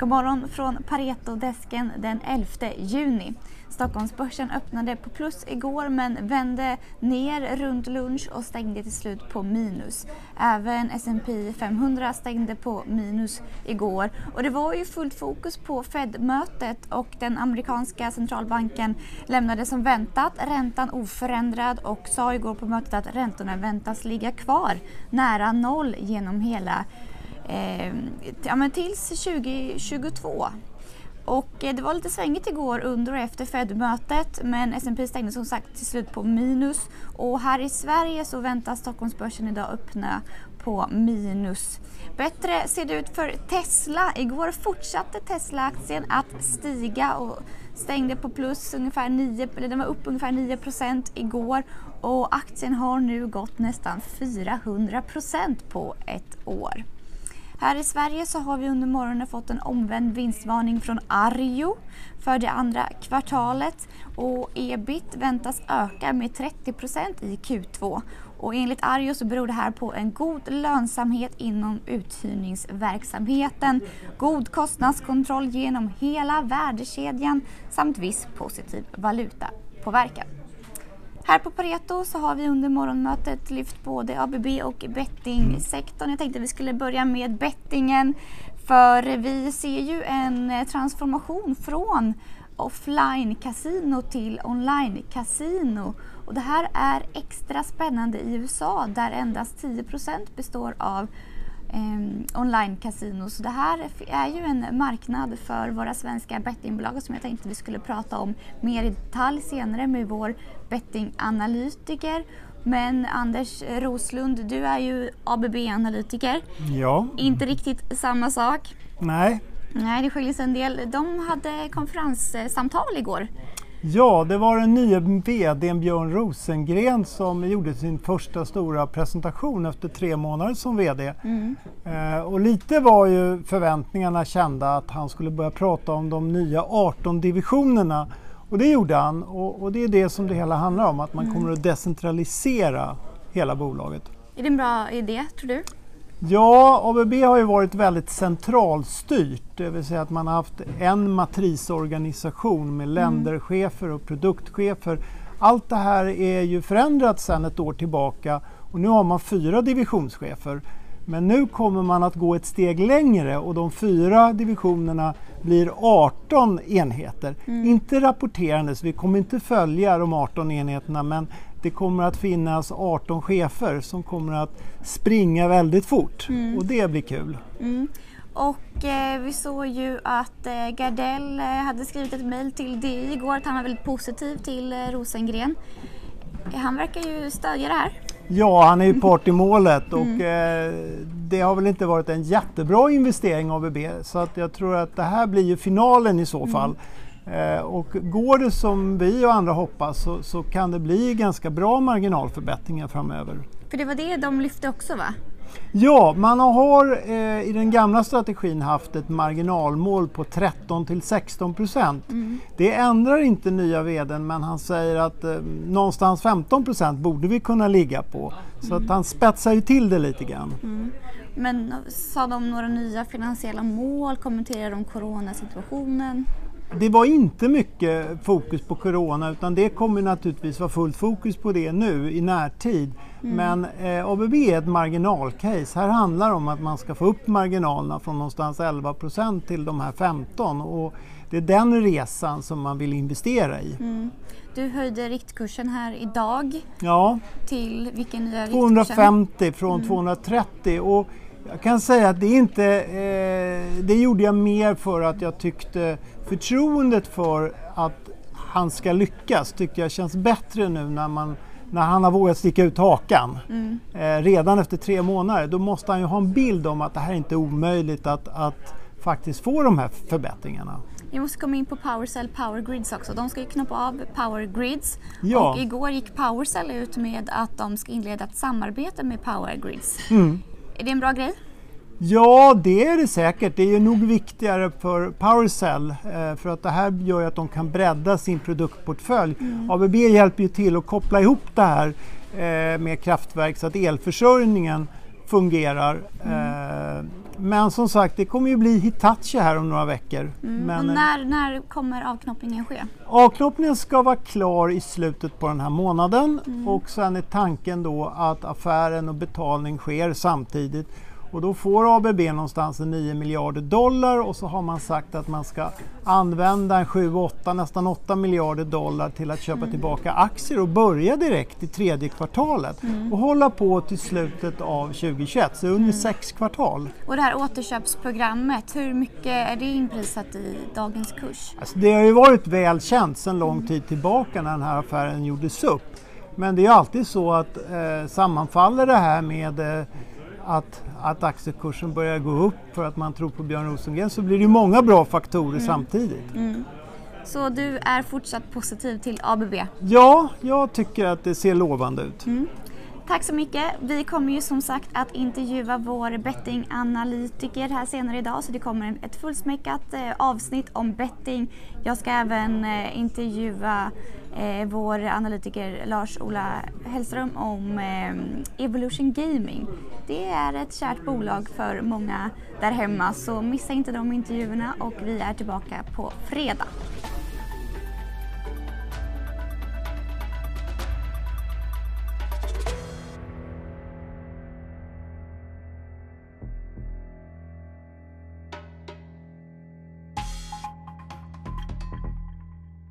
God morgon från Pareto-desken den 11 juni. Stockholmsbörsen öppnade på plus igår men vände ner runt lunch och stängde till slut på minus. Även S&P 500 stängde på minus igår och det var ju fullt fokus på Fed-mötet och den amerikanska centralbanken lämnade som väntat räntan oförändrad och sa igår på mötet att räntorna väntas ligga kvar nära noll genom hela eh, ja, men tills 2022. Och eh, det var lite svängigt igår under och efter Fed-mötet men S&P stängde som sagt till slut på minus och här i Sverige så väntas Stockholmsbörsen idag öppna på minus. Bättre ser det ut för Tesla. Igår fortsatte Tesla-aktien att stiga och stängde på plus ungefär 9, eller den var upp ungefär 9 igår och aktien har nu gått nästan 400% på ett år. Här i Sverige så har vi under morgonen fått en omvänd vinstvarning från Arjo för det andra kvartalet och ebit väntas öka med 30% i Q2. Och enligt Arjo så beror det här på en god lönsamhet inom uthyrningsverksamheten, god kostnadskontroll genom hela värdekedjan samt viss positiv valutapåverkan. Här på Pareto så har vi under morgonmötet lyft både ABB och bettingsektorn. Jag tänkte vi skulle börja med bettingen för vi ser ju en eh, transformation från offline-casino till online-casino. Och det här är extra spännande i USA där endast 10% består av eh, online-casino. Så det här är ju en marknad för våra svenska bettingbolag som jag tänkte vi skulle prata om mer i detalj senare med vår bettinganalytiker. Men Anders Roslund, du är ju ABB-analytiker. Ja. Inte riktigt samma sak. Nej. Nej, det skiljer sig en del. De hade konferenssamtal igår. Ja, det var den nya VDn Björn Rosengren som gjorde sin första stora presentation efter tre månader som VD. Mm. Eh, och lite var ju förväntningarna kända att han skulle börja prata om de nya 18 divisionerna. Och det gjorde han och, och det är det som det hela handlar om, att man mm. kommer att decentralisera hela bolaget. Är det en bra idé tror du? Ja, ABB har ju varit väldigt centralstyrt, det vill säga att man har haft en matrisorganisation med mm. länderchefer och produktchefer. Allt det här är ju förändrat sedan ett år tillbaka och nu har man fyra divisionschefer. Men nu kommer man att gå ett steg längre och de fyra divisionerna blir 18 enheter. Mm. Inte rapporterandes, vi kommer inte följa de 18 enheterna men det kommer att finnas 18 chefer som kommer att springa väldigt fort mm. och det blir kul. Mm. Och eh, vi såg ju att eh, Gardell eh, hade skrivit ett mejl till DI igår att han var väldigt positiv till eh, Rosengren. Han verkar ju stödja det här. Ja, han är ju part i målet och mm. eh, det har väl inte varit en jättebra investering av ABB så att jag tror att det här blir ju finalen i så mm. fall. Eh, och går det som vi och andra hoppas så, så, kan det bli ganska bra marginalförbättringar framöver. För det var det de lyfte också va? Ja, man har eh, i den gamla strategin haft ett marginalmål på 13 till 16 procent. Mm. Det ändrar inte nya vdn men han säger att eh, någonstans 15 procent borde vi kunna ligga på. Så mm. att han spetsar ju till det lite grann. Mm. Men sa de några nya finansiella mål? Kommenterar de coronasituationen? Det var inte mycket fokus på Corona utan det kommer naturligtvis vara fullt fokus på det nu i närtid. Mm. Men eh, ABB är ett marginalcase. Här handlar det om att man ska få upp marginalerna från någonstans 11% till de här 15 och det är den resan som man vill investera i. Mm. Du höjde riktkursen här idag. Ja. Till vilken nya 250 från mm. 230 och jag kan säga att det inte, eh, det gjorde jag mer för att jag tyckte förtroendet för att han ska lyckas tycker jag känns bättre nu när, man, när han har vågat sticka ut hakan. Mm. Eh, redan efter tre månader, då måste han ju ha en bild om att det här är inte är omöjligt att, att faktiskt få de här förbättringarna. Vi måste komma in på PowerCell Power Grids också. De ska ju knoppa av Power Grids ja. och igår gick PowerCell ut med att de ska inleda ett samarbete med Power Grids. Mm. Är det en bra grej? Ja, det är det säkert. Det är nog viktigare för PowerCell eh, för att det här gör att de kan bredda sin produktportfölj. Mm. ABB hjälper ju till att koppla ihop det här eh, med kraftverk så att elförsörjningen fungerar. Mm. Men som sagt, det kommer ju bli Hitachi här om några veckor. Mm. Men, och eh, när, när kommer avknoppningen ske? Avknoppningen ska vara klar i slutet på den här månaden Mm. och sen är tanken då att affären och betalning sker samtidigt. Och då får ABB någonstans en 9 miljarder dollar och så har man sagt att man ska använda en 7-8, nästan 8 miljarder dollar till att köpa Mm. tillbaka aktier och börja direkt i tredje kvartalet Mm. och hålla på till slutet av 2021, så under sex kvartal. Och det här återköpsprogrammet, hur mycket är det inprisat i dagens kurs? Alltså det har ju varit väl känt sedan lång tid tillbaka när den här affären gjordes upp. Men det är alltid så att eh, sammanfaller det här med eh, att, att aktiekursen börjar gå upp för att man tror på Björn Rosengren så blir det ju många bra faktorer samtidigt. Så du är fortsatt positiv till ABB? Ja, jag tycker att det ser lovande ut. Tack så mycket. Vi kommer ju som sagt att intervjua vår bettinganalytiker här senare idag så det kommer ett fullsmäckat eh, avsnitt om betting. Jag ska även eh, intervjua eh, vår analytiker Lars-Ola Hellström om eh, Evolution Gaming. Det är ett kärt bolag för många där hemma så missa inte de intervjuerna och vi är tillbaka på fredag.